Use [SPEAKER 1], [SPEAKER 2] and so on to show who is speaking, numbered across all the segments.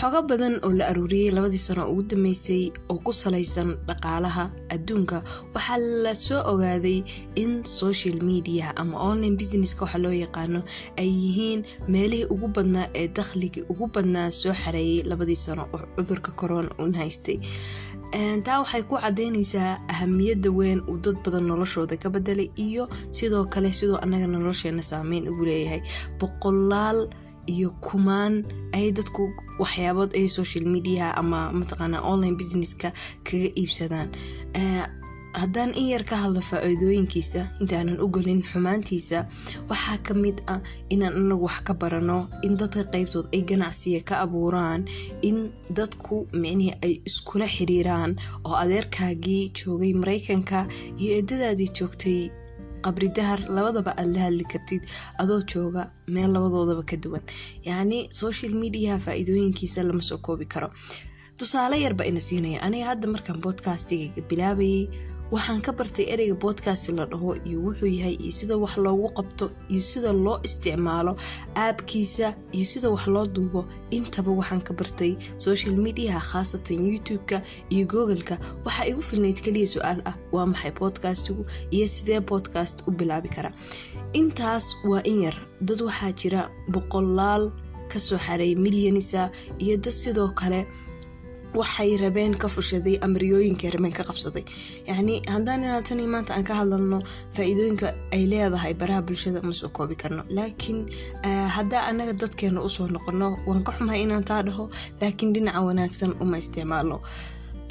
[SPEAKER 1] xogo badan oo la aruuriyey labadii sano ugu dambeysay oo ku salaysan dhaqaalaha adduunka waxaa la soo ogaaday in social media ama online businesska waxa loo yaqaano ay yihiin meelihii ugu badnaa ee dakhligii ugu badnaa soo xareeyay labadii sano oo cudurka corona un haystay. Taa waxay ku cadeyneysaa ahamiyada weyn uu dad badan noloshooda ka bedelay iyo sidoo kale sidoo anaga nolosheena saameyn ugu leeyahay. Boqolaal iyo kumaan ay dadku waxyaabood ay social media ama mataqaana online businesska kaga iibsadaan. Haddaan in yar ka hadlo faa-iidooyinkiisa intaanan u gelin xumaantiisa waxaa ka mid ah inaan anagu wax ka barano in dadka qeybtood ay ganacsiga ka abuuraan in dadku micnihii ay iskula xiriiraan oo adeerkaagii joogay mareykanka iyo eedadaadii joogtay qabri dahar labadaba aad la hadli kartid adoo jooga meel labadoodaba ka duwan. Yacni social mediaha faa-iidooyinkiisa lama soo koobi karo. Tusaale yarba ina siinaya aniga hadda markaan bodcastiga bilaabayay waxaan ka bartay ereyga bodcast la dhaho iyo wuxuu yahay iyo sida wax loogu qabto iyo sida loo isticmaalo aabkiisa iyo sida wax loo duubo. Intaba waxaan ka bartay social mediaha khaasatan youtube-ka iyo googleka. Waxaa igu filnayd keliya su'aal ah waa maxay bodcastigu iyo sidee bodcast u bilaabi kara? Intaas waa in yar dad waxaa jira boqolaal ka soo xareey milyanisa iyo dad sidoo kale waxay rabeen ka fushaday amariyooyinka rabeen ka qabsaday. Yacni haddaan inaatani maanta aan ka hadlalno faa-iidooyinka ay leedahay baraha bulshada ma soo koobi karno. Laakiin haddaa anaga dadkeena u soo noqono waan ka xumahay inaan taa dhaho laakiin dhinaca wanaagsan uma isticmaalno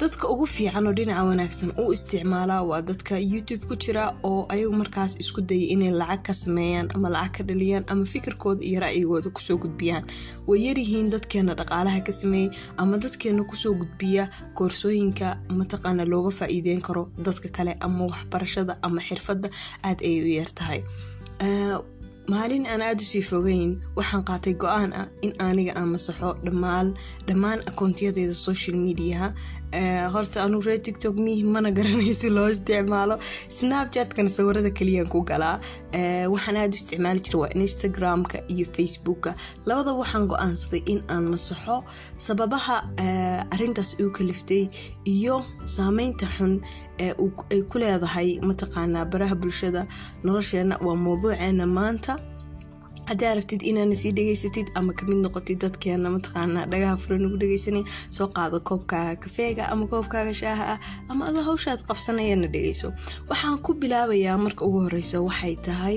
[SPEAKER 1] dadka ugu fiican oo dhinaca wanaagsan u isticmaalaa waa dadka youtube ku jira oo ayagu markaas isku dayay inay lacag ka sameeyaan ama lacag ka dhaliyaan ama fikirkooda iyo ra'yigooda ku soo gudbiyaan. Way yaryihiin dadkeena dhaqaalaha ka sameeyey ama dadkeena ku soo gudbiya koorsooyinka mataqaana looga faa-iideyn karo dadka kale ama waxbarashada ama xirfadda aad ay u yartahay maalin aan aada u sii fogeyn waxaan qaatay go'aan ah in aniga aan masaxo dhammaan dhammaan akoontiyadeyda social mediaha horta anuu ree tictok mihi mana garanay si loo isticmaalo. Snapchatkana sawirada kaliyaan ku galaa waxaan aada u isticmaali jira waa instagramka iyo facebooka labadaba waxaan go'aansaday in aan masaxo sababaha arintaas igu kaliftay iyo saameynta xun ay ku leedahay mataqaanaa baraha bulshada nolosheena. Waa mawduuceena maanta haddii aragtid inaana sii dhegeysatid ama ka mid noqotid dadkeena mataqaanaa dhagaha furan ugu dhegeysanay soo qaado koobkaaga kafeega ama koobkaaga shaaha ah ama adoo hawshaad qabsanayana dhegeyso waxaan ku bilaabayaa marka ugu horeyso waxay tahay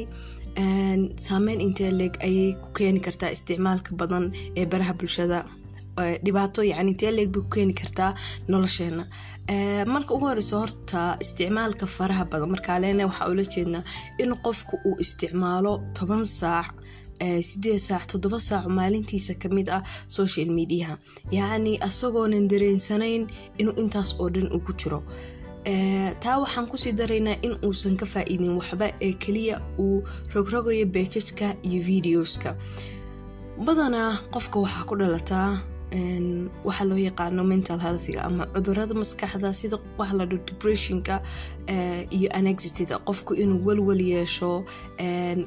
[SPEAKER 1] saameyn intee leeg ayay ku keeni kartaa isticmaalka badan ee baraha bulshada. Dhibaato yani intee leeg bay ku keeni kartaa nolosheena. Marka ugu horeyso horta isticmaalka faraha badan markaa leena waxaa ula jeednaa in qofku uu isticmaalo toban saac sideed saac toddoba saac maalintiisa ka mid ah social mediaha yacni asagoonan dareensanayn inuu intaas oo dhan ugu jiro. Taa waxaan ku sii daraynaa in uusan ka faa-iidin waxba ee keliya uu rogrogayo beejajka iyo videoska. Badanaa qofka waxaa ku dhalataa waxaa loo yaqaano mental healthiga ama cudurrada maskaxda sida waxa la dho depressionka iyo anexitida qofku inuu welwel yeesho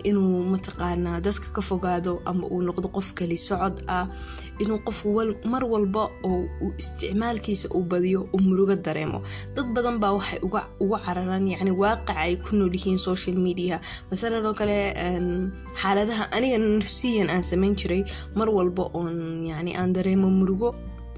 [SPEAKER 1] inuu mataqaanaa dadka ka fogaado ama uu noqdo qof kali socod ah inuu qofku mar walba oo isticmaalkiisa uu badiyo uu murugo dareemo. Dad badan baa waxay uga cararaan yacni waaqica ay ku nool yihiin social media. Mathalan oo kale xaaladaha aniga nafsiyan aan samayn jiray mar walba oon yani aan dareemo murugo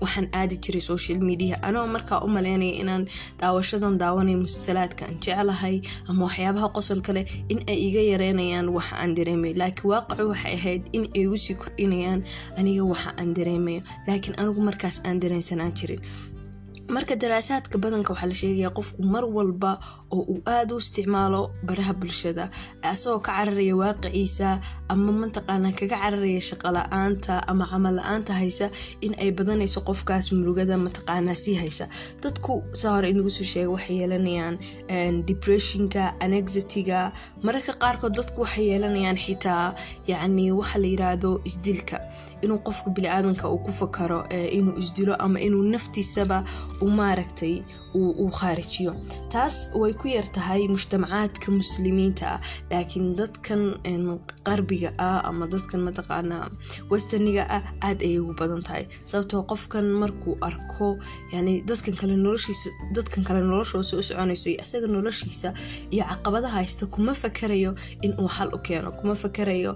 [SPEAKER 1] waxaan aadi jiray social media. Anoo markaa u maleynaya inaan daawashadan daawanay musalsalaadka aan jeclahay ama waxyaabaha qosol kale in ay iga yareynayaan waxa aan dareemayo. Laakiin waaqicu waxay ahayd in ay igu sii kordhinayaan aniga waxa aan dareemayo. Laakiin anigu markaas aan dareensanaan jirin marka daraasaadka badanka waxaa la sheegaya qofku mar walba oo uu aada u isticmaalo baraha bulshada asagoo ka cararaya waaqiciisa ama mataqaana kaga cararaya shaqo la'aanta ama camal la'aanta haysa in ay badanayso qofkaas murugada mataqaanaa sii haysa. Dadku saa hore inagu soo sheega waxay yeelanayaan depressionka anexitiga mararka qaarkood dadku waxay yeelanayaan xitaa yacni waxa la yiraahdo isdilka inuu qofku bili-aadanka uu ku fakaro inuu isdilo ama inuu naftiisaba u maaragtay uu khaarijiyo. Taas way ku yar tahay mujtamacaadka muslimiinta ah laakiin dadkan qarbiga ah ama dadkan mataqaanaa westaniga ah aada ayay ugu badan tahay. Sababtoo qofkan markuu arko yani dadkan kale noloshiisa dadkan kale noloshooda soo soconayso iyo isaga noloshiisa iyo caqabadaha haysta kuma fakarayo inuu xal u keeno kuma fakarayo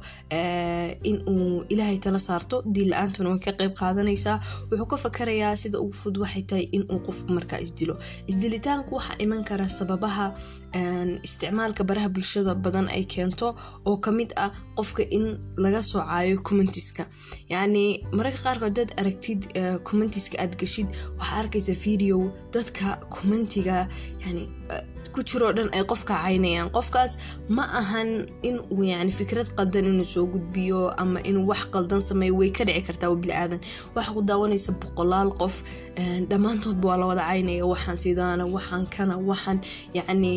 [SPEAKER 1] inuu ilaahay tala saarto diin la'aantuna way ka qeyb qaadanaysaa. Wuxuu ka fakarayaa sida ugu fud waxay tahay inuu qofku markaa isdilo isdilitaanku waxaa iman kara sababaha isticmaalka baraha bulshada badan ay keento oo ka mid ah qofka in laga soo caayo commentiska yacni mararka qaarkood dad aragtid commentiska aad gashid waxaa arkaysa video dadka commentiga yani ku jiroo dhan ay qofka caynayaan. Qofkaas ma ahan in uu yani fikrad qaldan inuu soo gudbiyo ama inuu wax qaldan sameeyo way ka dhici kartaa bili-aadan waxaa ku daawanaysa boqolaal qof dhammaantoodba waa la caynaya waxaan sidaana waxaan kana waxaan yani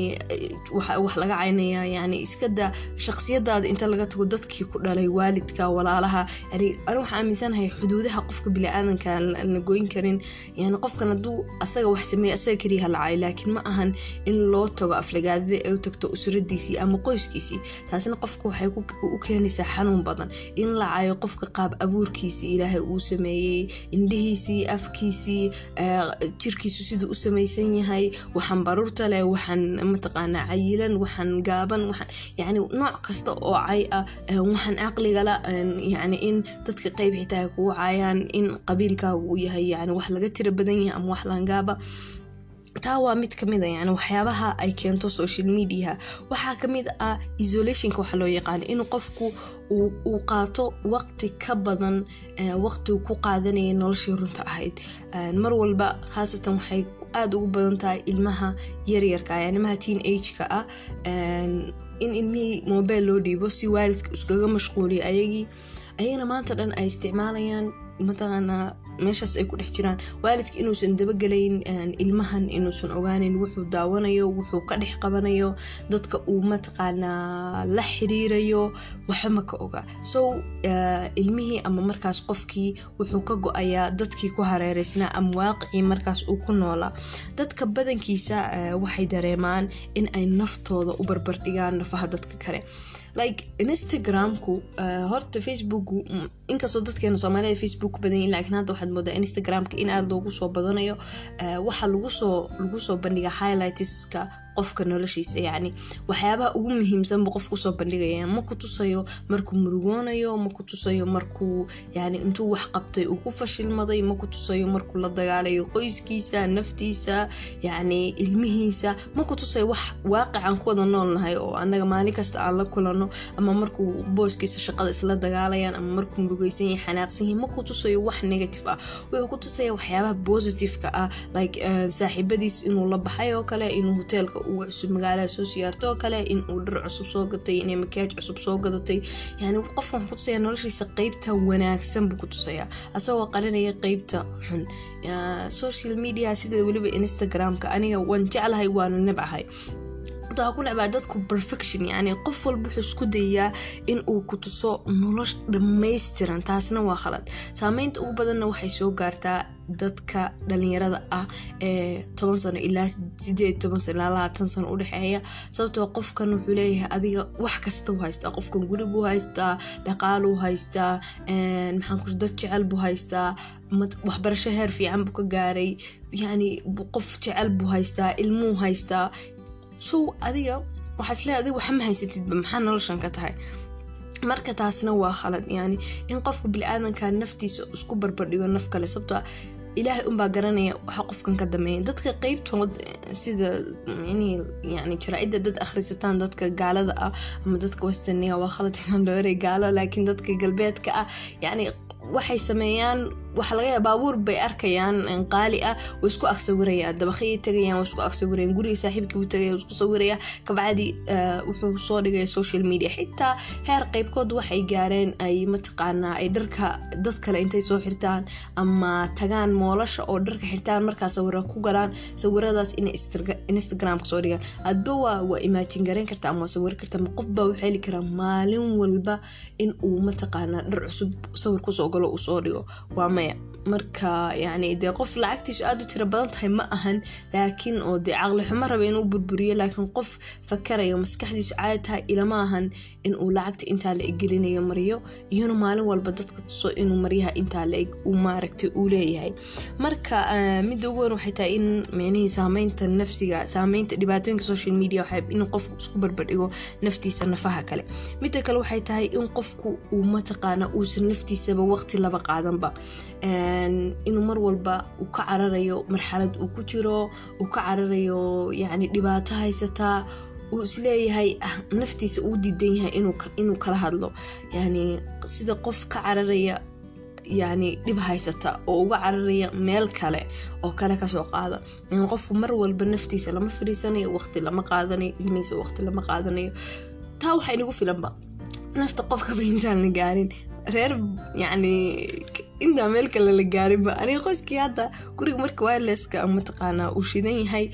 [SPEAKER 1] wax laga caynaya yani iskada shaqsiyadaada inta laga tago dadkii ku dhalay waalidka walaalaha. Yani ani waxaa aaminsanahay xuduudaha qofka bili-aadanka la goyn karin. Yani qofkan hadduu asaga wax sameeya asaga keliya halacay laakiin ma ahan in loo tago aflagaadada ay u tagto usradiisii ama qoyskiisii taasina qofka waxay u keenaysaa xanuun badan. In la cayo qofka qaab abuurkiisii ilaahay uu sameeyey indhihiisii afkiisii jirkiisu siduu u samaysan yahay waxaan baruurta leh waxaan mataqaanaa cayilan waxaan gaaban yani nooc kasta oo cay ah waxaan caqligala yani in dadka qeyb xitaa kugu caayaan in qabiilkaaga uu yahay yani wax laga tira badan yahay ama wax laangaaba taa waa mid ka mid a yani waxyaabaha ay keento social mediaha waxaa ka mid ah isolationka waxa loo yaqaana in qofku uu qaato waqti ka badan waqtigu ku qaadanaya noloshii runta ahayd. Mar walba khaasatan waxay aada ugu badan tahay ilmaha yaryarka yani ilmaha teen ageka ah in ilmihii mobile loo dhiibo si waalidka iskaga mashquuliya ayagii ayagana maanta dhan ay isticmaalayaan mataqaanaa meeshaas ay ku dhex jiraan. Waalidka inuusan dabagelayn ilmahan inuusan ogaaneyn wuxuu daawanayo wuxuu ka dhex qabanayo dadka uu mataqaanaa la xiriirayo waxba ka oga. So ilmihii ama markaas qofkii wuxuu ka go'ayaa dadkii ku hareereysnaa ama waaqicii markaas uu ku noolaa dadka badankiisa waxay dareemaan in ay naftooda u barbardhigaan nafaha dadka kale like instagramku horta facebook inkastoo dadkeena soomaalida facebook badan yihiin lakiin hadda waxaad moodaa instagramka in aada loogu soo badanayo waxaa lagusoo lagu soo bandhiga highlightska qofka noloshiisa yacni waxyaabaha ugu muhiimsan buu qofka u soo bandhigaya. Ma ku tusayo markuu murugoonayo ma ku tusayo markuu yani intuu wax qabtay uu ku fashilmaday ma ku tusayo markuu la dagaalayo qoyskiisa naftiisa yacni ilmihiisa. Ma ku tusayo wax waaqicaan ku noolnahay oo annaga maalin kasta aan la kulano ama markuu booskiisa shaqada isla dagaalayaan ama markuu murugeysan yahay xanaaqsan yahay. Ma ku tusayo wax negative ah. Wuxuu ku tusaya waxyaabaha positiveka ah like saaxiibadiis inuu la baxay oo kale inuu hoteelka uu cusub magaalada soo siyaarto. Oo kale in uu dhar cusub soo gatay inay makiyaaj cusub soo gadatay. Yani qofkan ku tusaya noloshiisa qeybta wanaagsan buu ku tusayaa. Asagoo qarinaya qeybta xun. Social media sida weliba instagramka aniga waan jeclahay waana nabcahay waxaa ku necbaa dadku perfection yani qof walba wuxuu isku dayaa in uu ku tuso nolosh dhammaystiran taasna waa khalad. Saameynta ugu badanna waxay soo gaartaa dadka dhalinyarada ah ee toban sano ilaa sideed toban sano ilaa labaatan sano udhexeeya sababtoo qofkan wuxuu leeyahay adiga wax kasta u haystaa qofkan guri buu haystaa dhaqaaluu haystaa maxaan dad jecel buu haystaa waxbarasho heer fiican buu ka gaaray yani qof jecel buu haystaa ilmuu haystaa so adiga waxaa isle adiga waxa ma haysatidba maxaa noloshan ka tahay? Marka taasna waa khalad yani in qofka bili-aadanka naftiisa isku barbardhigo naf kale sababto ilaahay unbaa garanaya waxa qofkan ka dameeya dadka qeybtood sida yani jaraa-ida dad akhrisataan dadka gaalada ah ama dadka westaniga waa khalad inaan dhoorey gaalo laakiin dadka galbeedka ah yani waxay sameeyaan waxaa laga yaaba baabuur bay arkayaan qaali ah way isku agsawirayaan dabaqiyay tagayaan way isku agsawirayaan guriga saaxiibkii buu tagaya isku sawiraya kabacdi wuxuu soo dhigaya social media. Xitaa heer qeybkood waxay gaareen ay mataqaanaa ay dharka dad kale intay soo xirtaan ama tagaan moolasha oo dharka xirtaan markaa sawira ku galaan sawiradaas inay instagramka soo dhigaan. Adba waa imaajin garan karta ama waa sawir karta ma qof baa wuxuu heli karaa maalin walba in uu mataqaanaa dhar cusub sawir ku soo galo uu soo dhigo. Waa maya marka yani dee qof lacagtiisu aada u tiro badan tahay ma ahan laakiin oo dee caqli xumo raba inuu burburiyo laakiin qof fakarayo maskaxdiisu caadi tahay ilama ahan inuu lacagta intaa la eggelinayo mariyo iyona maalin walba dadka tuso inuu maryaha intaa la eg uu maaragtay uu leeyahay. Marka midda ugu weyn waxay tahay in micnihii saameynta nafsiga saameynta dhibaatooyinka social media waxay in qofku isku barbardhigo naftiisa nafaha kale. Midda kale waxay tahay in qofku uu mataqaana uusan naftiisaba waqti laba qaadanba inuu mar walba uu ka cararayo marxalad uu ku jiro uu ka cararayo yani dhibaato haysataa uu is leeyahay naftiisa uu diidan yahay inuu kala hadlo. Yani sida qof ka cararaya yani dhib haysata oo uga cararaya meel kale oo kale ka soo qaada. Qofku mar walba naftiisa lama fadhiisanayo waqti lama qaadanayo ilmihiisa waqti lama qaadanayo. Taa waxaa inagu filanba. Nafta qofkaba intaan la gaarin. Reer yani intaa meel kale la gaarinba aniga qoyskii hadda guriga marka wireleska mataqaanaa uu shidan yahay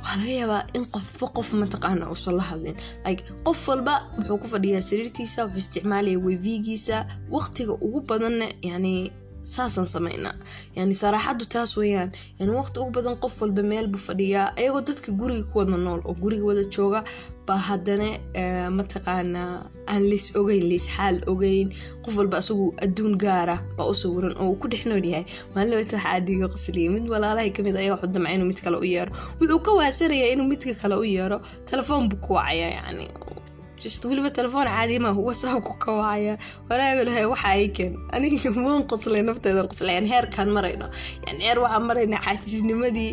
[SPEAKER 1] waxaa laga yaabaa in qofba qof mataqaana uusan la hadlin. Like qof walba wuxuu ku fadhiyaa sariirtiisa wuxuu isticmaalaya wevigiisa waqtiga ugu badanna yani saasaan sameynaa yani saraaxadu taas weyaan yani waqti ugu badan qof walba meel buu fadhiyaa ayagoo dadka guriga ku wada nool oo guriga wada jooga baa haddana mataqaanaa aan leys ogeyn leys xaal ogeyn qof walba asagu adduun gaara baa u sawiran oo uu ku dhex nool yahay. Maalin wata waxaa aadiga qosliya mid walaalahay ka mid ayaa wuxuu damca inuu mid kale u yeero. Wuxuu ka waasanayaa inuu midka kale u yeero. Telefoon buu ku wacaya yani just weliba telefoon caadi ma whatsappku ka wacaya. Walaabalahay waxa ay keen. Aniga waan qoslay nafteeda qoslayan heerkaan marayno. Yani heer waxaan maraynaa xaatiisnimadii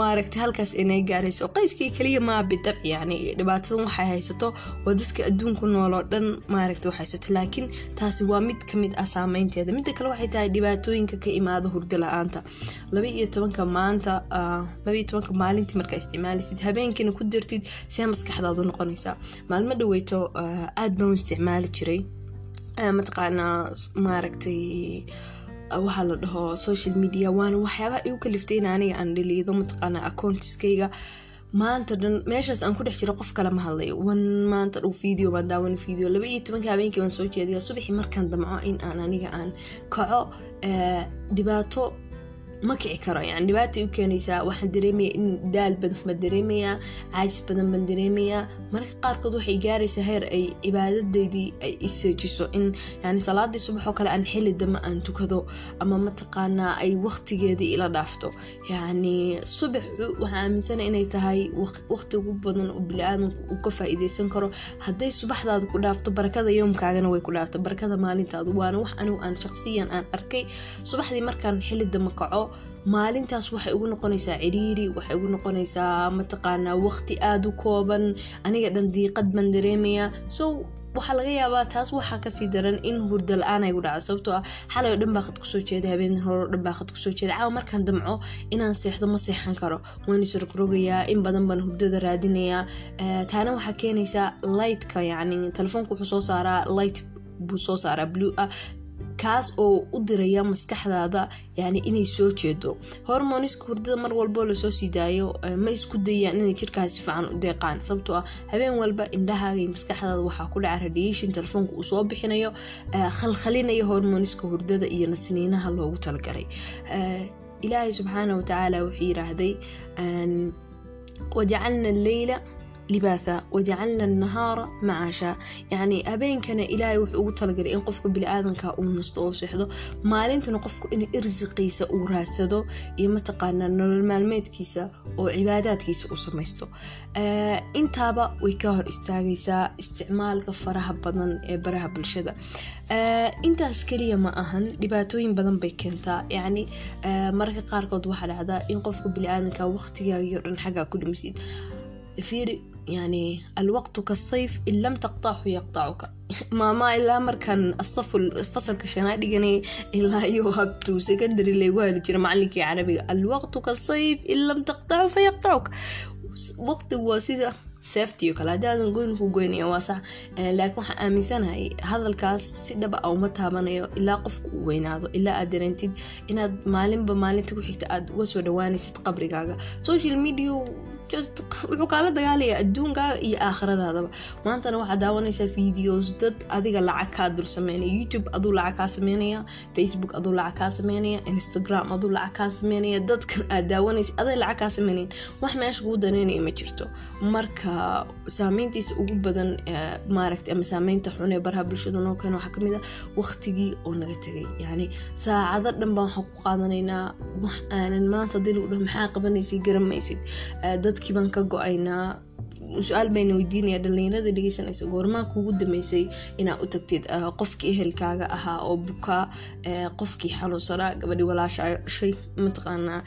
[SPEAKER 1] maaragtay halkaas inay gaarayso. Qayskii kaliya maa bidab yani dhibaatadan waxay haysato waa dadka adduunku nooloo dhan maaragta wax haysato. Laakiin taasi waa mid ka mid ah saameynteeda midda kale waxay tahay dhibaatooyinka ka imaada hurdo la'aanta. Laba iyo tobanka maanta laba iyo tobanka maalintii markaa isticmaalisid. Habeenkiina ku dartid see maskaxdaadu noqonaysaa. Maalmo dhaweyto aada baan u isticmaali jiray. Mataqaanaa maaragtay waxaa la dhaho social media waana waxyaabaha igu kaliftay in aniga aan dhaliido mataqaana accountiskayga maanta dhan meeshaas aan ku dhex jiro qof kale ma hadlayo wan maanta dhow video baan daawan video. Laba iyo tobanka habeenkii baan soo jeedaya subaxii markaan damco in aan aniga aan kaco dhibaato ma kici karo. Yani dhibaatay u keenaysaa waxaan dareemaya in daal badan baan dareemayaa caajis badan baan dareemayaa mararka qaarkood waxay gaaraysaa heer ay cibaadadeydii ay isoojiso in yani salaadii subax oo kale aan xili dama aan tukado ama mataqaanaa ay waqtigeedii ila dhaafto. Yani subax waxaan aaminsana inay tahay waqti ugu badan oo bili-aadanku uu ka faa-iideysan karo. Hadday subaxdaada ku dhaafto barakada yoomkaagana way ku dhaafto. Barakada maalintaadu waana wax anigu aan shaqsiyan aan arkay. Subaxdii markaan xili dama kaco maalintaas waxay ugu noqonaysaa ciriiri waxay ugu noqonaysaa mataqaanaa waqti aada u kooban aniga dhan diiqad baan dareemayaa. So waxaa laga yaabaa taas waxaa ka sii daran in hurda la'aan ay gu dhacdo sababtoo ah xalay oo dhan baa khad ku soo jeeda habeen hore dhan baa khad ku soo jeeda caawa markaan damco inaan seexdo ma seexan karo. Waan isrogrogayaa in badan baan hurdada raadinayaa. Taana waxaa keenaysaa lightka yacni telefoonka wuxuu soo saaraa light buu soo saaraa blue ah kaas oo u diraya maskaxdaada yani inay soo jeedo. Hormoniska hurdada mar walboo la soo sii daayo ma isku dayaan inay jirkaas si fiican u deeqaan sababtoo ah habeen walba indhahaaga iyo maskaxdaada waxaa ku dhaca radiation telefoonka uu soo bixinayo khalkhalinaya hormoniska hurdada iyo nasniinaha loogu talagalay. Ilaahay subxaana watacaala wuxuu yiraahday wajacalna leyla libaatha wajacalna nahaara macaasha yacni habeenkana ilaahay wuxuu ugu talagalay in qofka bili-aadanka uu nasto oo seexdo maalintana qofku inuu irsiqiisa uu raadsado iyo mataqaanaa nolol maalmeedkiisa oo cibaadaadkiisa uu samaysto intaaba way ka hor istaagaysaa isticmaalka faraha badan ee baraha bulshada intaas keliya ma ahan dhibaatooyin badan bay keentaa yacni mararka qaarkood waxaa dhacdaa in qofka bili-aadanka waqtigaagio dhan xaggaa ku dhimisid fiiri يعني الوقت كالصيف إن لم تقطعه يقطعك ماما إلا مركان الصف الفصل كشنا دقني إلا يوهبتو سكندري اللي يقول جرى معلنك عربي الوقت كالصيف إن لم تقطعه فيقطعك وقت واسيدة seeftiyo kale haddaadan goyn ku goynaya waa sax laakiin waxaan aaminsanahay hadalkaas si dhaba a uma taabanayo ilaa qofku uu weynaado ilaa aad dareentid inaad maalinba maalinta ku xigta aad uga soo dhawaanaysid qabrigaaga social media wuxuu kaala dagaalayaa adduunkaaga iyo aakhiradaadaba. Maantana waxaad daawanaysaa videos dad adiga lacag kaa dul sameynaya. Youtube aduu lacag kaa sameynaya. Facebook aduu lacag kaa sameynaya. Instagram aduu lacag kaa sameynaya. Dadkan aad daawanaysa aday lacag kaa sameynayan wax meesha kuu daneynaya ma jirto. Marka saameyntiisa ugu badan maaragta ama saameynta xun ee baraha bulshada noo keena waxaa ka mid a waqtigii oo naga tegay. Yani saacado dhan baan waxaan ku qaadanaynaa. Wax aanan maanta dil u dhah maxaa qabanaysid garamaysid dadkii baan ka go'aynaa. Su'aal bayna weydiinaya dhalinyarada dhegeysanaysa goormaa kuugu dambeysay inaad u tagtid qofkii ehelkaaga ahaa oo bukaa qofkii xanuunsanaa gabadhii walaashay mataqaanaa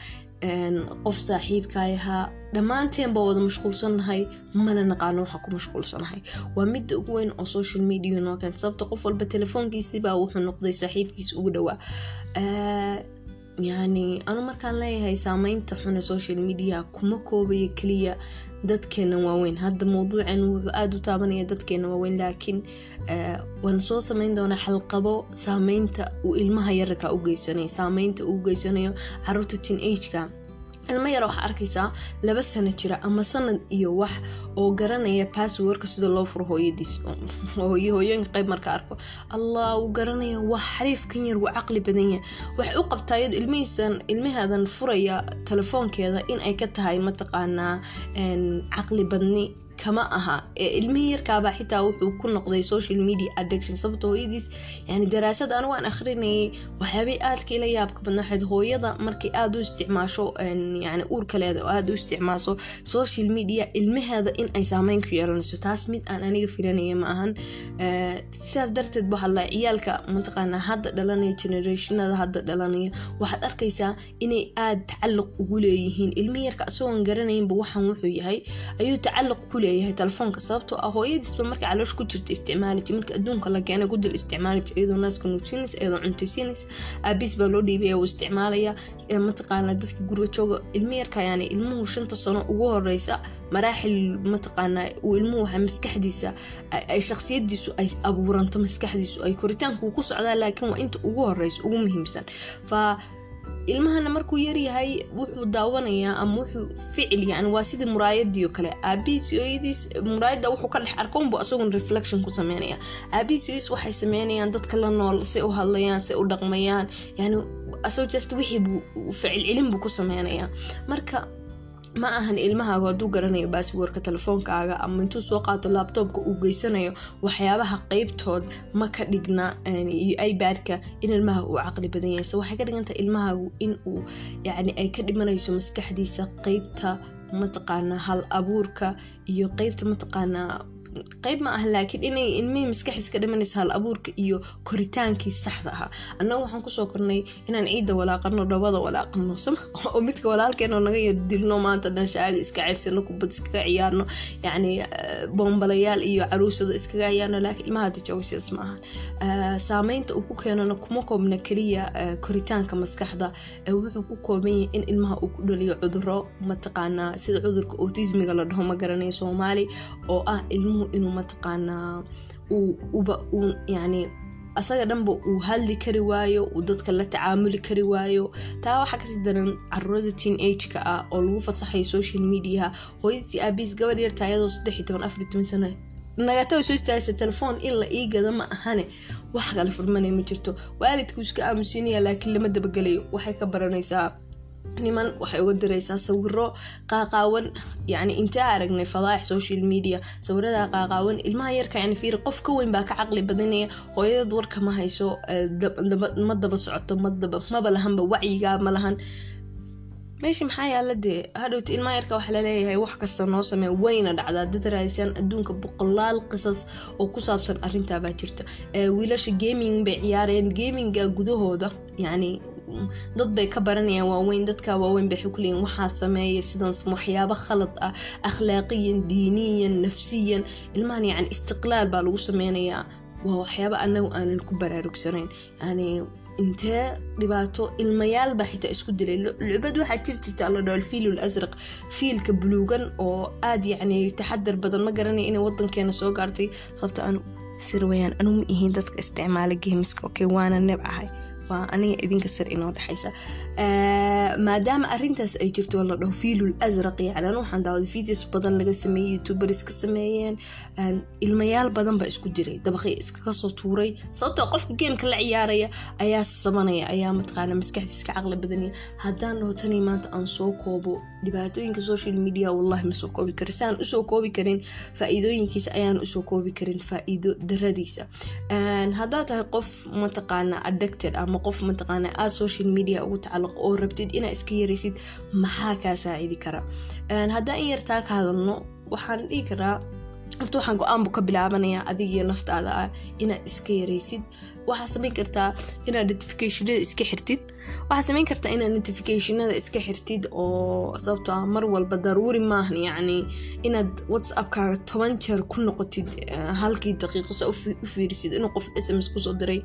[SPEAKER 1] qof saaxiibkaay ahaa. Dhammaanteenba wada mashquulsannahay mana naqaano waxaa ku mashquulsanahay. Waa midda ugu weyn oo social media noo keenta sababta qof walba telefoonkiisibaa wuxuu noqday saaxiibkiisa ugu dhowaa yani anu markaan leeyahay saameynta xune social media kuma koobayo keliya dadkeena waaweyn. Hadda mawduucan wuxuu aada u taabanaya dadkeena waaweyn laakiin waan soo sameyn doonaa xalqado saameynta uu ilmaha yararka u geysanayo saameynta uu geysanayo carruurta teen ageka ilmo yar waxaa arkaysaa laba sano jira ama sanad iyo wax oo garanaya passwordka sida loo furo hooyadiis. Hooyooyinka qayb marka arko. Allah uu garanaya waa xariif kan yar wuu caqli badan yahay. Waxay u qabtaa iyado ilmihiisan ilmahaadan furaya telefoonkeeda in ay ka tahay mataqaanaa caqli badni kama aha. Ilmihii yarkaabaa xitaa wuxuu ku noqday social media addiction sababta hooyadiis yani daraasad anigu aan akhrinayay waxyaabay aadka ila yaabka badna waxayd hooyada markay aada u isticmaasho yani uurkaleeda oo aada u isticmaasho social media ilmaheeda in ay saameyn ku yeelanayso. Taas mid aan aniga filanaya ma ahan. Sidaas darteed waxaa la ciyaalka mataqaanaa hadda dhalanaya generationada hadda dhalanaya waxaad arkaysaa inay aada tacalluq ugu leeyihiin. Ilmihi yarka isagoon garanaynba waxaan wuxuu yahay ayuu tacalluq ku leeyahay telefoonka sababtoo ah hooyadiisba marka caloosh ku jirta isticmaaliji marka adduunka la keena gudul isticmaaliji iyadoo naaska nuugsiinaysa iyadoo cuntaysiinaysa aabiis baa loo dhiibaya uu isticmaalaya. Mataqaana dadka guriga jooga? Ilmi yarka yani ilmuhu shanta sano ugu horeysa maraaxil mataqaanaa uu ilmuhu waxa maskaxdiisa ay shaksiyadiisu ay abuuranto maskaxdiisu ay koritaanku ku socdaa laakiin waa inta ugu horeysa ugu muhiimsan. Fa ilmahana markuu yaryahay wuxuu daawanayaa ama wuxuu ficil yani waa sidii muraayadii oo kale. Aabihiis hooyadiis muraayada wuxuu ka dhex arko unbu isagun reflection ku sameynaya. Aabihiis hooyadiis waxay sameynayaan dadka la nool say u hadlayaan say u dhaqmayaan. Yani asagoo just wixii buu ficil celin buu ku sameynayaa marka ma ahan ilmahaagu hadduu garanayo baasboorka telefoonkaaga ama intuu soo qaato laabtoobka uu geysanayo waxyaabaha qeybtood ma ka dhigna iyo ibadka in ilmaha uu caqli badan yahay. Se waxay ka dhigantahay ilmahaagu in uu yani ay ka dhimanayso maskaxdiisa qeybta mataqaanaa hal abuurka iyo qeybta mataqaanaa qayb ma ah laakiin inay ilmihii maskaxiis ka dhimanaysa hal abuurka iyo koritaankii saxda ahaa. Annaga waxaan ku soo kornay inaan ciidda walaaqano dhabada walaaqano oo midka walaalkeeno naga dilno maanta dhan shaaga iska cersano kubad iskaga ciyaarno yacni boombalayaal iyo caruusada iskaga ciyaarno laakiin ilmaha jooga sidaas ma ahan saameynta uu ku keenano kuma koobna keliya koritaanka maskaxda. Wuxuu ku kooban yahay in ilmaha uu ku dhaliyo cuduro mataqaanaa sida cudurka autismiga la dhaho ma garanayo soomaali oo ah ilmuhu inuu mataqaanaa yani asaga dhanba uu hadli kari waayo uu dadka la tacaamuli kari waayo. Taa waxaa ka sii daran caruurada teen ageka ah oo lagu fasaxayo social mediaha. Hooyadii aabiis gabadh yarta ayadoo saddex toban afar toban sano nagata soo istaagaysa telefoon in la ii gada ma ahane. Wax kale furmanay ma jirto. Waalidkuu iska aamusinaya laakiin lama dabagelayo waxay ka baranaysaa niman waxay uga diraysaa sawiro qaaqaawan yani intaa aragnay fadaaix social media sawirada qaaqaawan ilmaha yarka yani fiir qof ka weyn baa ka caqli badanaya hooyadad warka ma hayso ma daba socoto maba lahanba wacyigaa ma lahan. Meesha maxaa yaalla dee? Hadhowta ilmaha yarka waxaa la leeyahay wax kasta noo samee wayna dhacdaa dad raadisaan adduunka boqolaal qisas oo ku saabsan arintaabaa jirta. Wiilasha gaming bay ciyaarayaan gaminga gudahooda yani dad bay ka baranayaan waaweyn dadka waaweyn bay xukuleyiin waxaa sameeya sidan waxyaabo khalad ah akhlaaqiyan diiniyan nafsiyan ilmahan yani istiqlaal baa lagu sameynayaa waa waxyaabo anagu aanan ku baraarugsanayn yani intee dhibaato ilmayaalbaa xitaa isku dilay. Lucbad waxaa jir jirta la dhaho alfiilul asraq fiilka buluugan oo aad yacni taxadar badan ma garanaya inay wadankeena soo gaartay. Sababto anu sirwayaan anu ma ihiin dadka isticmaala geemiska okay waana neb ahay waa aniga idinka sir inoo dhexaysa. Maadaama arintaas ay jirto la dhaho fiilul asraq yacni waxaan daawaday videos badan laga sameeyey youtubers ka sameeyeen ilmayaal badan baa isku jiray dabaqi iskaga soo tuuray sababtoo qofka gameka la ciyaaraya ayaa sabanaya ayaa mataqaana maskaxdiis ka caqli badanaya. Haddaan dhaho tanii maanta aan soo koobo dhibaatooyinka social media wallahi ma soo koobi karin. Si u soo koobi karin faa-iidooyinkiisa ayaan u soo koobi karin faa-iido daradiisa haddaad tahay qof mataqaana addicted ama qof mataqaana aad social media ugu tacalluq oo rabtid inaa iska yaraysid maxaa kaa saacidi kara haddaan in yartaa ka hadalno waxaan dhihi karaa horta waxaan go'aanbu ka bilaabanayaa adigiyo naftaada ah inaad iska yaraysid. Waxaa samayn kartaa inaad notificationada iska xirtid. Waxaa samayn kartaa inaad notificationada iska xirtid oo sababto ah mar walba daruuri maahan yacni inaad whatsappkaaga toban jeer ku noqotid halkii daqiiqo sa u fiirisid inuu qof sms ku soo diray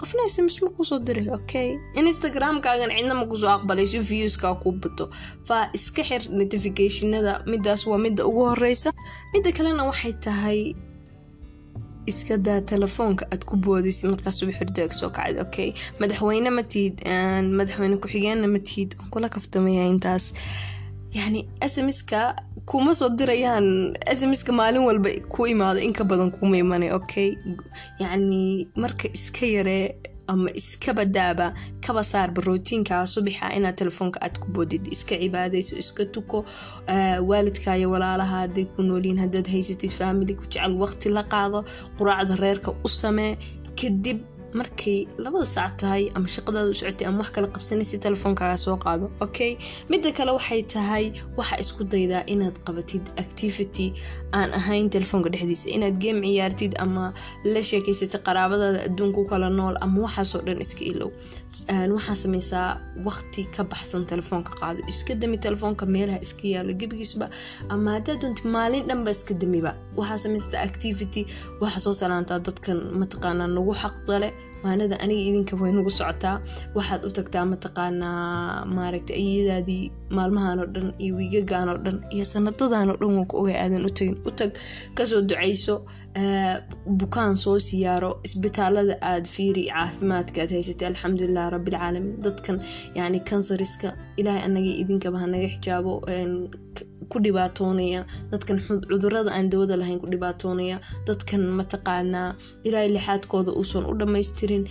[SPEAKER 1] qofna sms ma ku soo diray okay? Instagramkaagan cidna ma ku soo aqbalay si viewskaa kuu bato fa iska xir notificationada midaas waa midda ugu horeysa midda kalena waxay tahay iska daa telefoonka aad ku boodaysid markaa subax hurdaag soo kacda okay? Madaxweyne ma tihid madaxweyne ku-xigeenna ma tihid kula kaftamaya intaas yacni smska kuma soo dirayaan smska maalin walba ku imaado inka badan kuma imanay okay? Yacni marka iska yaree ama iska badaaba kaba saarba rootiinkaa subaxa inaad telefoonka aad ku boodid iska cibaadayso iska tuko waalidkaayo walaalaha hadday ku noolyihin haddaad haysatid faamili ku jecel waqti la qaado quraacda reerka u samee kadib markay labada saac tahay ama shaqadaada u socotay ama wax kala qabsanaysa telefoonkaaga soo qaado okay? Midda kale waxay tahay waxa isku daydaa inaad qabatid activity aan ahayn telefoonka dhexdiisa. Inaad game ciyaartid ama la sheekeysatid qaraabadaada adduunka kala nool ama waxaasoo dhan iska ilow. Waxaa sameysaa waqti ka baxsan telefoonka qaado. Iska dami telefoonka meelaha iska yaalo gebigiisba ama haddaad doonti maalin dhanba iska damiba. Waxaa sameystaa activity waxaa soo salaantaa dadkan mataqaanaa nagu xaqdale maanada aniga idinka way nagu socotaa. Waxaad u tagtaa mataqaanaa maaragta iyadaadii maalmahan oo dhan iyo wiigagan oo dhan iyo sanadadan oo dhan waan ku ogay aadan u tagin. U tag ka soo ducayso bukaan soo siyaaro isbitaalada aad fiiri caafimaadka aad haysatay alxamdulilah rabbilcaalamiin dadkan yacni kansariska ilaahay anagii idinkaba hanaga xijaabo ku dhibaatoonaya dadkan cudurrada aan dawada lahayn ku dhibaatoonaya dadkan mataqaanaa ilaahay lixaadkooda uusan u dhammaystirin.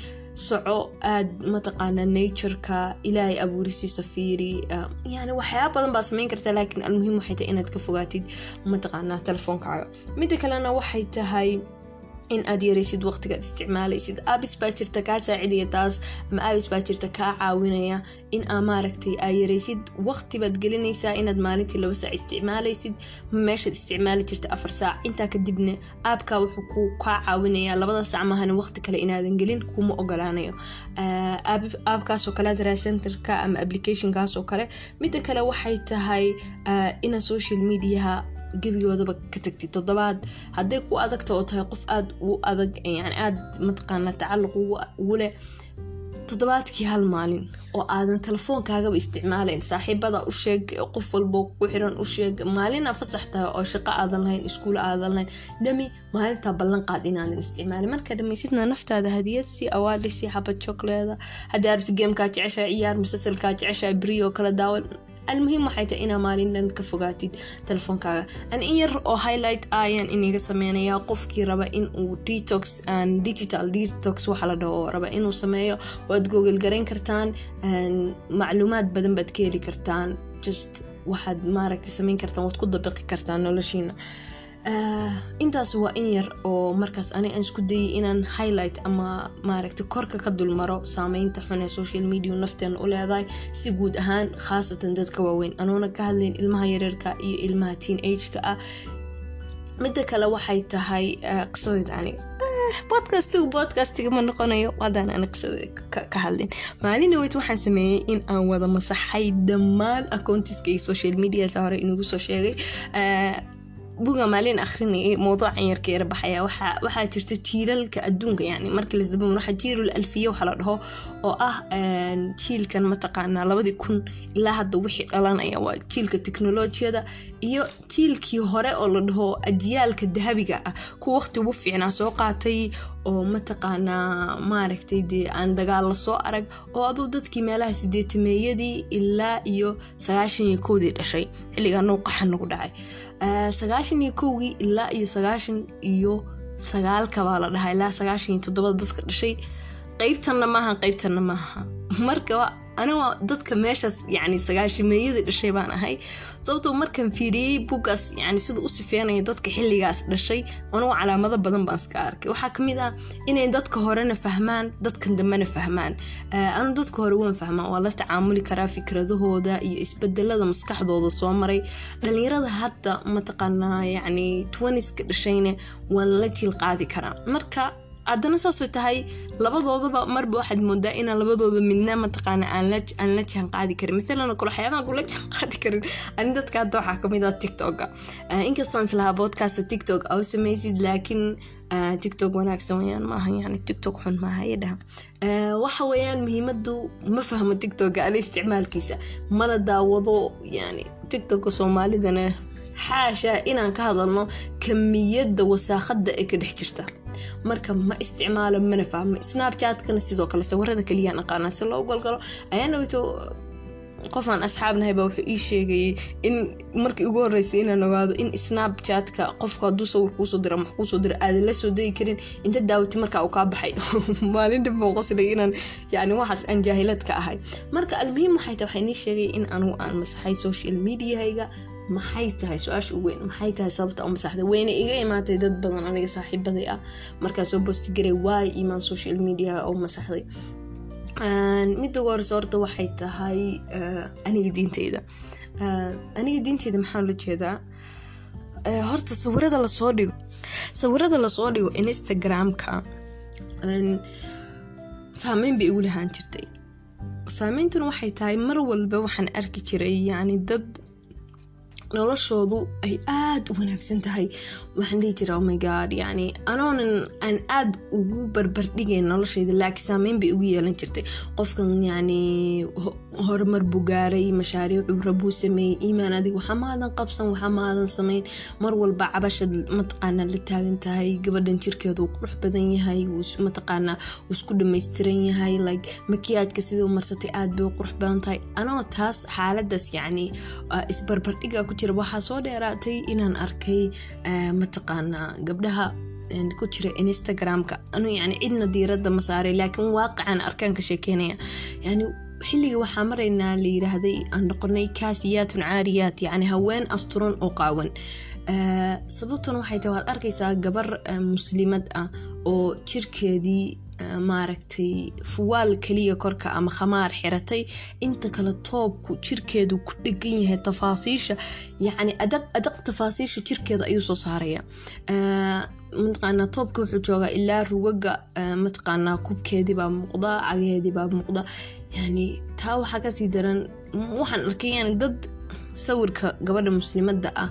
[SPEAKER 1] Soco aad mataqaanaa natureka ilaahay abuurisiisa fiiri. Yani waxyaaba badan baa samayn karta laakiin almuhiim waxay tahay inaad ka fogaatid mataqaanaa telefoonkaaga. Midda kalena waxay tahay in aad yaraysid waqtigaad isticmaalaysid abis baa jirta kaa saacidaya taas ama abis baa jirta kaa caawinaya in aa maaragtay aa yaraysid waqti baad gelinaysaa inaad maalintii laba saac isticmaalaysid meeshaad isticmaali jirta afar saac intaa kadibna aabka wuxuu kaa caawinaya labada saac maahana waqti kale inaadan gelin kuma ogolaanayo aabkaasoo kale adraa centerka ama applicationkaasoo kale midda kale waxay tahay ina social mediaha gebigoodaba ka tagtid toddobaad hadday ku adagta oo tahay qof aada u adag yani aada mataqaana tacalluq ugu toddobaadkii hal maalin oo aadan telefoonkaagaba isticmaalayn saaxiibada u sheeg qof walbo ku xiran u sheeg maalina fasax tahay oo shaqo aadan lahayn iskuul aadan lahayn dami maalintaa ballan qaad inaadan isticmaalin. Markaa dhamaysidna naftaada hadiyad si awaadhi si xabad chokleeda haddii arabti gamekaa jeceshaa ciyaar musalsalkaa jeceshaa berioo kala daawan almuhiim waxay tahay inaa maalin dhan ka fogaatid telefoonkaaga an in yar oo highlight ayaan iniga sameynayaa qofkii raba inuu detox and digital detox waxa la dhaho raba inuu sameeyo waad google garayn kartaan macluumaad badan baad ka heli kartaan just waxaad maaragta sameyn kartaan waad ku dabiqi kartaan noloshiina intaas waa in yar oo markaas ani aan isku dayay inaan highlight ama maaragta korka ka dulmaro saameynta xun ee social media nafteena u leedahay. Si guud ahaan khaasatan dadka waaweyn anoona ka hadlayn ilmaha yareerka iyo ilmaha teen ageka ah. Midda kale waxay tahay qisadeed aniga bodcastigu bodcastiga ma noqonayo. Haddaan ani qisada ka hadlin maalina weyt waxaan sameeyey in aan wada masaxay dhammaan accountiska iyo social medias hore inagu soo sheegay buga maalin akhrinayay mowduucan yarka yara baxaya waxaa jirta jiilalka adduunka yani markii lasdaba waxaa jiilul alfiya waxa la dhaho oo ah jiilkan mataqaanaa labadii kun ilaa hadda wixii dhalanaya waa jiilka teknolojiyada iyo jiilkii hore oo la dhaho ajiyaalka dahabiga ah. Kuwa waqti ugu fiicnaa soo qaatay oo mataqaanaa maaragtay dee aan dagaal la soo arag oo aduu dadkii meelaha sideetameeyadii ilaa iyo sagaashan iyo kowdii dhashay. Xilligaa nouqaxa nagu dhacay sagaashan iyo kowgii ilaa iyo sagaashan iyo sagaalka baa la dhahaa ilaa sagaashan iyo toddobada dadka dhashay. Qeybtanna maaha qeybtanna maaha aniga dadka meeshaas yani sagaashameeyadii dhashay baan ahay sababtoo markaan fiiriyey bugaas yani sida u sifeynaya dadka xilligaas dhashay anugu calaamado badan baan iska arkay waxaa ka mid ah inay dadka horena fahmaan dadkan dambena fahmaan anu dadka hore waan fahmaan waa la tacaamuli karaa fikradahooda iyo isbedelada maskaxdooda soo maray dhalinyarada hadda mataqaanaa yani twaniska dhashayne waan la jiil qaadi karaa marka haddana saasoo tahay labadoodaba marba waxaad moodaa inaan labadooda midna mataqaana aan la jaan karin. Maalan kale waxyaabaha kula jaan karin. Ani dadka hadda waxaa ka mid ah tiktoka. Inkastoon islahaa podcast tiktok au samaysid laakiin tiktok wanaagsan weyaan maaha yani tiktok xun maaha yadhaha waxa weeyaan muhiimadu ma fahmo tiktoka ani isticmaalkiisa. Mana daawado yani tiktoka soomaalidana xaasha inaan ka hadalno kamiyadda wasaaqada ee ka dhex jirta. Marka ma isticmaalo mana fahmo. Snapchatkana sidoo kale sawirada kaliyaan aqaana si loo galgalo ayaa nagto qofaan asxaabnahayba wuxuu ii sheegayay in markii ugu horeysay inaan ogaado in snapchatka qofku hadduu sawir kuusoo dira wax kuusoo dira aadan la soo degi karin. Inta daawati markaa uu kaa baxay maalin dhan baan qoslay inaan yani waxaas aan jaahilad ahay. Marka almuhiim waxay tahay waxaa sheegay in anugu aan masaxay social mediahayga maxay tahay su'aasha ugu weyn? Maxay tahay sababta u masaxday weyna iga imaatay dad badan aniga saaxiibaday ah? Markaa soo bostigaray waay imaan social media oo masaxday midda ugu horeysa horta waxay tahay aniga diinteyda aniga diinteyda maxaa la jeedaa? Horta sawirada la soo dhigo sawirada la soo dhigo instagramka saameyn bay igu lahaan jirtay saameyntuna waxay tahay mar walba waxaan arki jiray yani dad noloshoodu ay aada u wanaagsan tahay. Waxaan dhihi jira omygod yani anoonan aan aada ugu barbardhigayn nolosheyda laakiin saameyn bay ugu yeelan jirtay. Qofkan yani horumar buu gaaray mashaariicuu rabuu sameeyey iimaan adig waxa maadan qabsan waxa maadan samayn. Mar walba cabashad mataqaana la taagan tahay gabadhan jirkeedu uu qurux badan yahay mataqaana uu isku dhamaystiran yahay like makiyaajka siduu marsatay aada bay qurux badan tahay. Anoo taas xaaladaas yani isbarbardhiga ku jira waxaa soo dheeraatay inaan arkay mataqaana gabdhaha ku jira instagramka. Anu yani cidna diirada ma saaray laakiin waaqican arkaan ka sheekeynaya. Yani xilliga waxaa maraynaa la yiraahday aan noqonay kaasiyaatun caariyaat yani haween asturan oo qaawan. Sababtuna waxay tahay waad arkaysaa gabar muslimad ah oo jirkeedii maaragtay fuwaal kaliya korka ama khamaar xiratay inta kale toobku jirkeedu ku dhegan yahay tafaasiisha. Yacni adaq tafaasiisha jirkeeda ayuu soo saaraya. Mataqaanaa toobka wuxuu joogaa ilaa rugaga mataqaanaa kubkeediibaa muuqda cagaheediibaa muuqda. Yani taa waxaa ka sii daran waxaan arkay yani dad sawirka gabadha muslimadda ah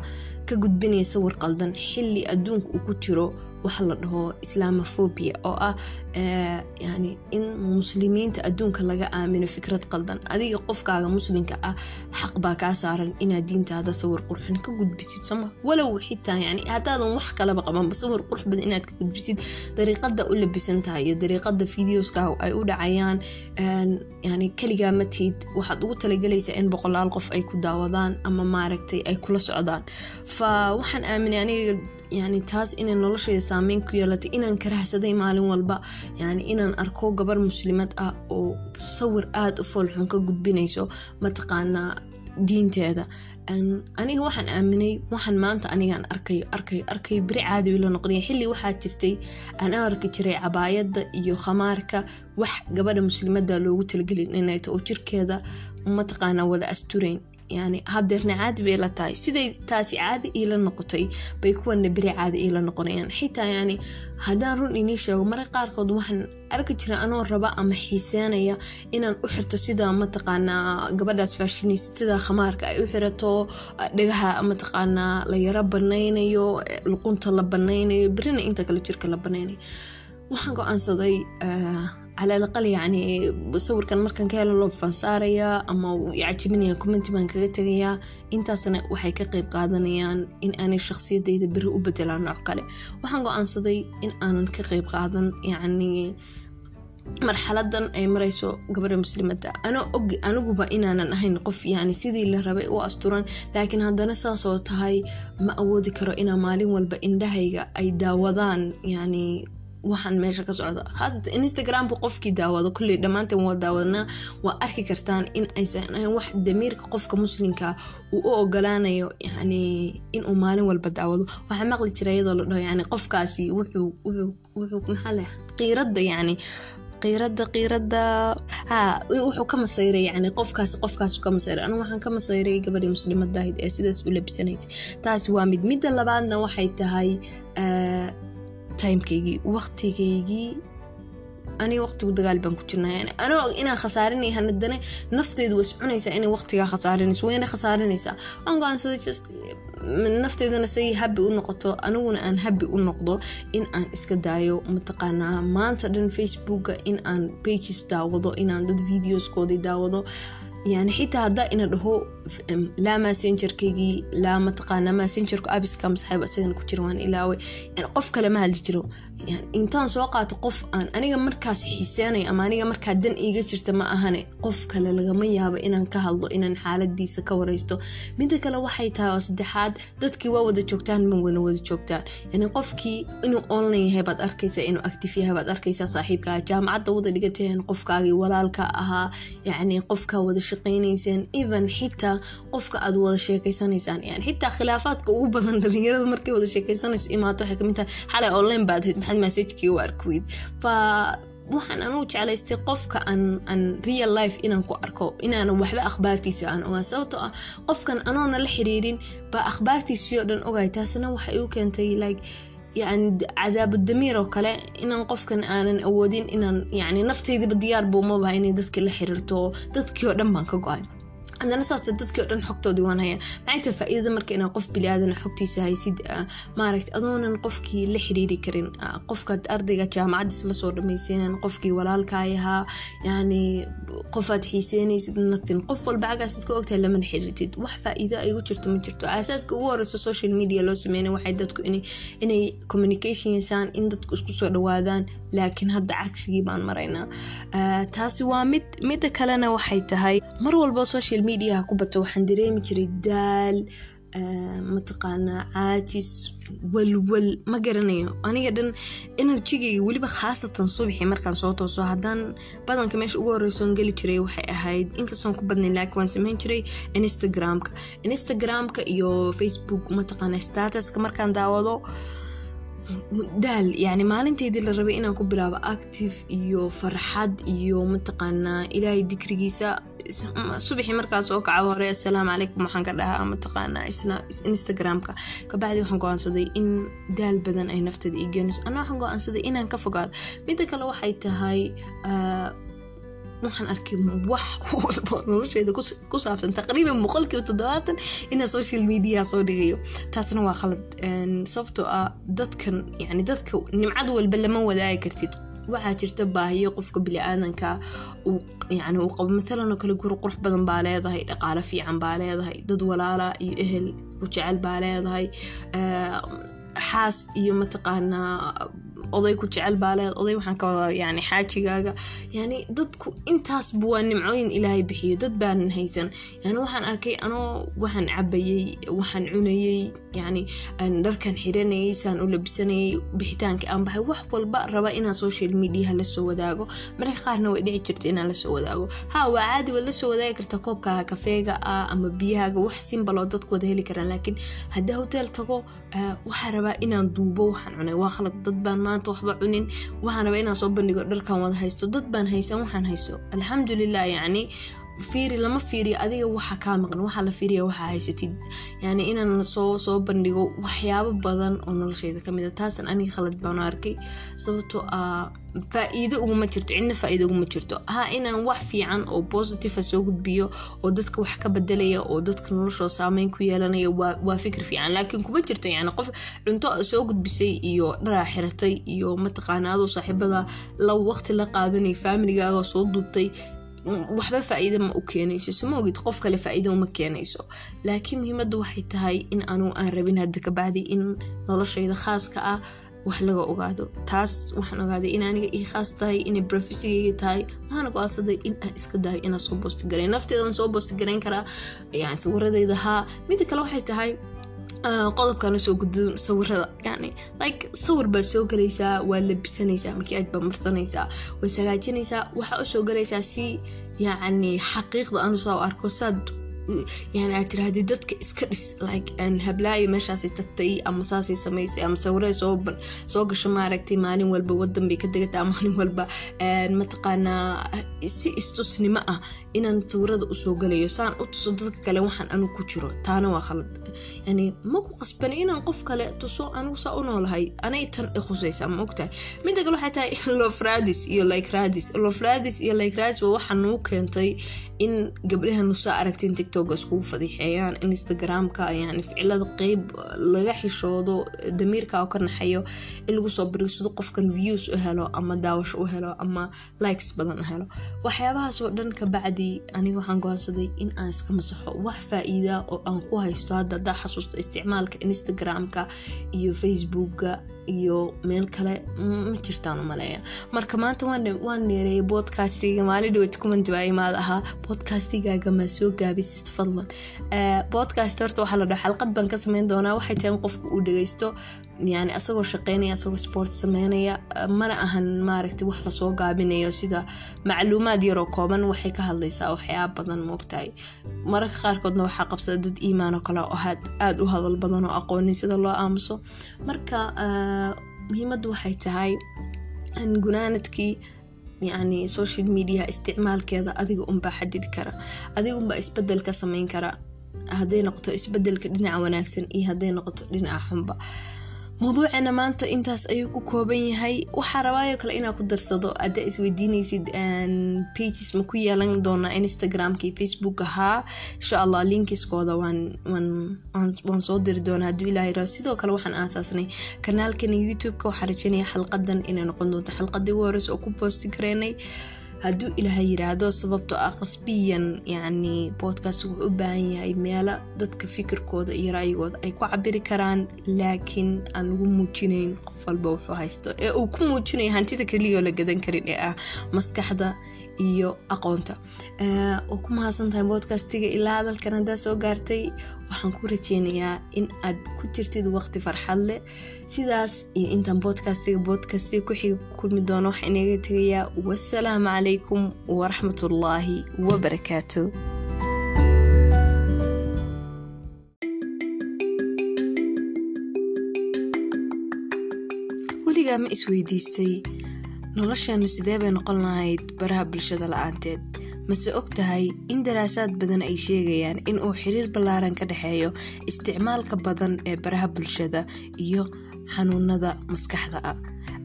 [SPEAKER 1] ka gudbinaya sawir qaldan xilli adduunka uu ku jiro waxa la dhaho islaamofobia oo ah yani in muslimiinta adduunka laga aamino fikrad qaldan. Adiga qofkaaga muslimka ah xaq baa kaa saaran inaad diintaada sawir qurxin ka gudbisid soma walow xitaa yani haddaadan wax kalaba qabanba sawir qurux badan inaad ka gudbisid. Dariiqada u labisan tahay iyo dariiqada videoska ay u dhacayaan yani keligaa matid waxaad ugu talagelaysaa in boqolaal qof ay ku daawadaan ama maaragtay ay kula socdaan. Fa waxaan aaminay aniga yani taas inay noloshayda saameyn ku yeelatay inaan karahsaday maalin walba yani inaan arko gabar muslimad ah oo sawir aada u foolxun ka gudbinayso mataqaanaa diinteeda. Aniga waxaan aaminay waxaan maanta anigaan arkayo arkayo arkayo beri caadi la noqonaya xilli waxaa jirtay aan arki jiray cabaayadda iyo khamaarka wax gabadha muslimada loogu talagelin inay ta oo jirkeeda mataqaanaa wada asturayn yani hadeerna caadi bay la tahay. Siday taasi caadi iila noqotay bay kuwana beri caadi iila noqonayaan. Xitaa yani haddaan run inii sheego marka qaarkood waxaan arki jira anoo raba ama xiiseynaya inaan u xirto sida mataqaanaa gabadhaas faashinaysatada khamaarka ay u xirato dhagaha mataqaanaa la yaro banaynayo luqunta la banaynayo berina inta kale jirka la banaynayo. Waxaan go'aansaday cala alaqal yacni sawirkan markan ka helo loo fansaarayaa ama yacjibinaya commenti baan kaga tegayaa intaasna waxay ka qeyb qaadanayaan in aanay shakhsiyadayda beri u bedelaan nooc kale waxaan go'aansaday in aanan ka qeyb qaadan yacni marxaladan ay marayso gabadha muslimada anoo og aniguba inaanan ahayn qof yani sidii la rabay u asturan laakiin haddana saasoo tahay ma awoodi karo inaa maalin walba indhahayga ay daawadaan yani waxaan meesha ka socda. Khaasatan instagramka qofkii daawado kulley dhammaanteen waa daawadnaa waa arki kartaan in aysan wax damiirka qofka muslimka uu u ogolaanayo yani inuu maalin walba daawado. Waxaa maqli jira iyadoo la dhaho yani qofkaasi wuxuu wuxuu maxaa leh qiiradda yani qiirada qiirada ha wuxuu ka masayray yani qofkaas qofkaas ka masayray. Anu waxaan ka masayray gabadhii muslimadahid ee sidaas u labisanaysay taasi waa mid midda labaadna waxay tahay timekeygii waqtigeygii aniga waqtigu dagaal baan ku jirnaa. Yani anoo inaan khasaarinay hanadane nafteydu way iscunaysaa inay waqtigaa khasaarinayso wayna khasaarinaysaa waan go'aansaday just nafteedana say habi u noqoto aniguna aan habi u noqdo in aan iska daayo. Mataqaanaa maanta dhan facebooka in aan pages daawado inaan dad videoskoodii daawado. Yani xitaa haddaa ina dhaho laa messengerkaygii laa mataqaana messengerku abiska masaxayb isagana ku jira waan ilaawe yani qof kale ma hadli jiro intaan soo qaato qof aan aniga markaas xiiseenayo ama aniga markaa dan iiga jirta ma ahane qof kale lagama yaabo inaan ka hadlo inaan xaaladiisa ka wareysto midda kale waxay tahay oo saddexaad dadkii waa wada joogtaan ma wana wada joogtaan yani qofkii inuu online yahay baad arkaysaa inuu active yahay baad arkaysaa saaxiibkaa jaamacadda wada dhigateen qofkaagii walaalka ahaa yani qofkaa wada shaqaynayseen even xitaa qofka aad wada sheekeysanaysaan yani xitaa khilaafaadka ugu badan dhalinyarada markay wada sheekeysanayso imaato waxay ka mid tahay xalay online baad ahayd maxaad messagekii u arkaweyd fa waxaan anugu jeclaystay qofka aan real life inaan ku arko inaanan waxba akhbaartiisa aan ogaan. Sababtoo ah qofkan anoona la xiriirin baa akhbaartiisii oo dhan ogay taasna waxay u keentay like yani cadaabu damiir oo kale inaan qofkan aanan awoodin inaan yani naftaydiba diyaar buumabaha inay dadkii la xiriirto dadkii oo dhan baan ka go'ay haddana saas dadkii o dhan xogtoodii waan haya maxay tahay faa-iidada marka inaa qof biliaadana xogtiisa haysid maaragta adoonan qofkii la xiriiri karin qofkaad ardayga jaamacadiis la soo dhamayseen qofkii walaalkaayahaa yani qofaad xiiseynaysid natin qof walba cagaasid ka ogtahay lamana xiriirtid wax faa-iido ay gu jirto ma jirto. Aasaaska ugu horeyso social media loo sameynay waxay dadku inay communication yeesaan in dadku isku soo dhawaadaan. Laakiin hadda cagsigii baan maraynaa taasi waa mid midda kalena waxay tahay mar walba social mediaha ku bato waxaan dareemi jiray daal mataqaanaa caajis walwal ma garanayo. Aniga dhan enerjigayga weliba khaasatan subaxii markaan soo tooso haddaan badanka meesha ugu horeysoon geli jiray waxay ahayd inkastoon ku badnayn laakiin waan sameyn jiray instagramka. Instagramka iyo facebook mataqaana statuska markaan daawado. Daal yani maalinteydii la rabay inaan ku bilaabo active iyo farxad iyo mataqaanaa ilaahay dikrigiisa subaxii markaas oo kaca hore assalaamu calaykum waxaan ka dhahaa mataqaanaa instagramka. Kabacdi waxaan go'aansaday in daal badan ay nafteeda ii geenayso. Ana waxaan go'aansaday inaan ka fogaado. Midda kale waxay tahay waxaan arkay wax walba nolosheeda ku saabsan taqriiban boqolkiiba toddobaatan inaa social media soo dhigayo. Taasna waa khalad. Sababtoo ah dadkan yani dadka nimcad walba lama wadaagi kartid waxaa jirta baahiyo qofka bili-aadanka yani uu qabo. Matalan oo kale guri qurux badan baa leedahay dhaqaale fiican baa leedahay dad walaala iyo ehel ku jecel baa leedahay xaas iyo mataqaanaa oday ku jecel baa leed oday waxaan ka wadaa yani xaajigaaga. Yani dadku intaasba waa nimcooyin ilaahay bixiyo dad baanan haysan. Yani waxaan arkay anoo waxaan cabayey waxaan cunayey yani dharkan xiranayay saan u labisanayay bixitaanka aan baxay. Wax walba raba inaan social mediaha la soo wadaago. Mararka qaarna way dhici jirta inaan la soo wadaago. Ha waa caadi waad la soo wadaagi kartaa koobkaaga kafeega ah ama biyahaaga. Wax simbaloo dadku wada heli karaan. Laakiin haddii hotel tago waxaa rabaa inaan duubo waxaan cunay. Waa khalad dad baan maanta waxba cunin waxaan rabaa inaan soo bandhigo dharkan wada haysto dad baan haysan waxaan haysto alxamdulilah yacni fiiri lama fiiriyo adiga waxa kaa maqan waxaa la fiiriya waxaa haysatid. Yani inaan soo soo bandhigo waxyaabo badan oo nolosheyda ka mid a taasan aniga khalad baan arkay. Sababtoo ah faa-iido uguma jirto cidna faa-iido uguma jirto. Ha inaan wax fiican oo positive soo gudbiyo oo dadka wax ka bedelaya oo dadka noloshoo saameyn ku yeelanaya waa fikir fiican. Laakiin kuma jirto yani qof cunto soo gudbisay iyo dharaa xiratay iyo mataqaana adoo saaxiibada la waqti la qaadanay faamiligaaga soo duubtay waxba faa-iida ma u keenayso soma ogid qof kale faa-iida uma keenayso. Laakiin muhiimadda waxay tahay in anugu aan rabin hadda kabacdi in noloshayda khaaska ah wax laga ogaado. Taas waxaan ogaaday in aniga ii khaas tahay inay brofesigeyga tahay. Waxaana go'aansaday in aan iska dayo inaan soo boostigarayn nafteedan soo boostigarayn karaa yani sawiradeyda haa. Mida kale waxay tahay qodobkan u soo gudbo sawirada yani like sawir baad soo galaysaa waa labisanaysaa makiaaj baad marsanaysaa waad hagaajinaysaa waxaa u soo galaysaa si yacni xaqiiqda anusaa arko saad yani aad tiraahdi dadka iska dhis like hablaayo meeshaasay tagtay ama saasay samaysay ama sawirada soo gasho maaragtay maalin walba wadan bay ka degataa maalin walba mataqaanaa si istusnimo ah inaan sawirada u soo galayo saan u tuso dadka kale waxaan anigu ku jiro. Taana waa khalad. Yani maku qasbani inaan qof kale tuso anigu saa u noolahay anay tan ikhusaysaa ma ogtahay? Midda kale waxay tahay lofradis iyo likradis lofradis iyo likradis waa waxaa nuu keentay in gabdhaha nusaa aragtiin tiktoka iskugu fadiixeeyaan instagramka yani ficilada qeyb laga xishoodo damiirka oo ka naxayo in lagu soo birigsado qofkan views u helo ama daawasho u helo ama likes badan u helo. Waxyaabahaasoo dhan ka bacdi aniga waxaan go'aansaday in aan iska masaxo wax faa-iida oo aan ku haysto hadda hadaa xasuusto isticmaalka instagramka iyo facebooka iyo meel kale ma jirtaan u maleeya. Marka maanta waan neereeyay bodcastiga maalin comment baa imaad ahaa. Bodcastigaaga maa soo gaabisid fadlan. Bodcast horta waxaa la dhaha xalqad baan ka sameyn doonaa. Waxay tahay in qofka uu dhageysto yani asagoo shaqeynaya asagoo sport sameynaya mana ahan maaragtay wax la soo gaabinayo sida macluumaad yaroo kooban waxay ka hadlaysaa waxyaaba badan moogtahay mararka qaarkoodna waxaa qabsada dad iimaan kale oo aada u hadal badan oo aqoonin sida loo aamuso. Marka muhiimaddu waxay tahay gunaanadkii yani social media isticmaalkeeda adiga unbaa xadidi kara adiga unbaa isbeddel ka sameyn kara hadday noqoto isbeddelka dhinaca wanaagsan iyo hadday noqoto dhinaca xunba mawduuceena maanta intaas ayuu ku kooban yahay. Waxaa rabaayo kale inaa ku darsado haddaa isweydiinaysid pages ma ku yeelan doonaa instagramka iyo facebooka haa insha allah linkiskooda waan soo diri doonaa hadduu ilaah yira sidoo kale waxaan aasaasnay kanaalkana youtube-ka. Waxaa rajanaya xalqadan inay noqon doonto xalqadii ugu horeysa oo ku boosti gareynay hadduu ilaahay yiraahdo sababtoo ah qasbiyan yacni podcast wuxuu u baahan yahay meelo dadka fikirkooda iyo ra'yigooda ay ku cabiri karaan laakiin aan lagu muujinayn qof walba wuxuu haysto. Ee uu ku muujinayo hantida keliyaoo la gadan karin ee ah maskaxda iyo aqoonta. Oo ku mahadsan tahay bodcastiga ilaa hadalkan haddaa soo gaartay waxaan ku rajeynayaa in aad ku jirtid waqti farxad leh. Sidaas iyo intaan bodcastiga bodcastiga ku xiga ku kulmi doono waxaa inaga tegayaa wasalaamu calaykum waraxmatullaahi wabarakaatu. Weligaa ma isweydiistay nolosheenu sidee bay noqon lahayd baraha bulshada la'aanteed? Mase og tahay in daraasaad badan ay sheegayaan in uu xiriir ballaaran ka dhexeeyo isticmaalka badan ee baraha bulshada iyo xanuunada maskaxda ah.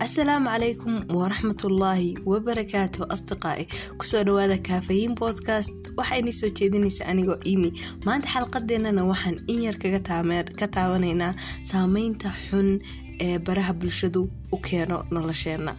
[SPEAKER 1] Assalaamu calaykum waraxmatullaahi wabarakaatu asdiqaa'i ku soo dhawaada kaafayiin podcast. Waxaynii soo jeedinaysa anigoo imi. Maanta xalqadeennana waxaan in yar ka taabanaynaa saameynta xun ee baraha bulshadu u keeno nolosheenna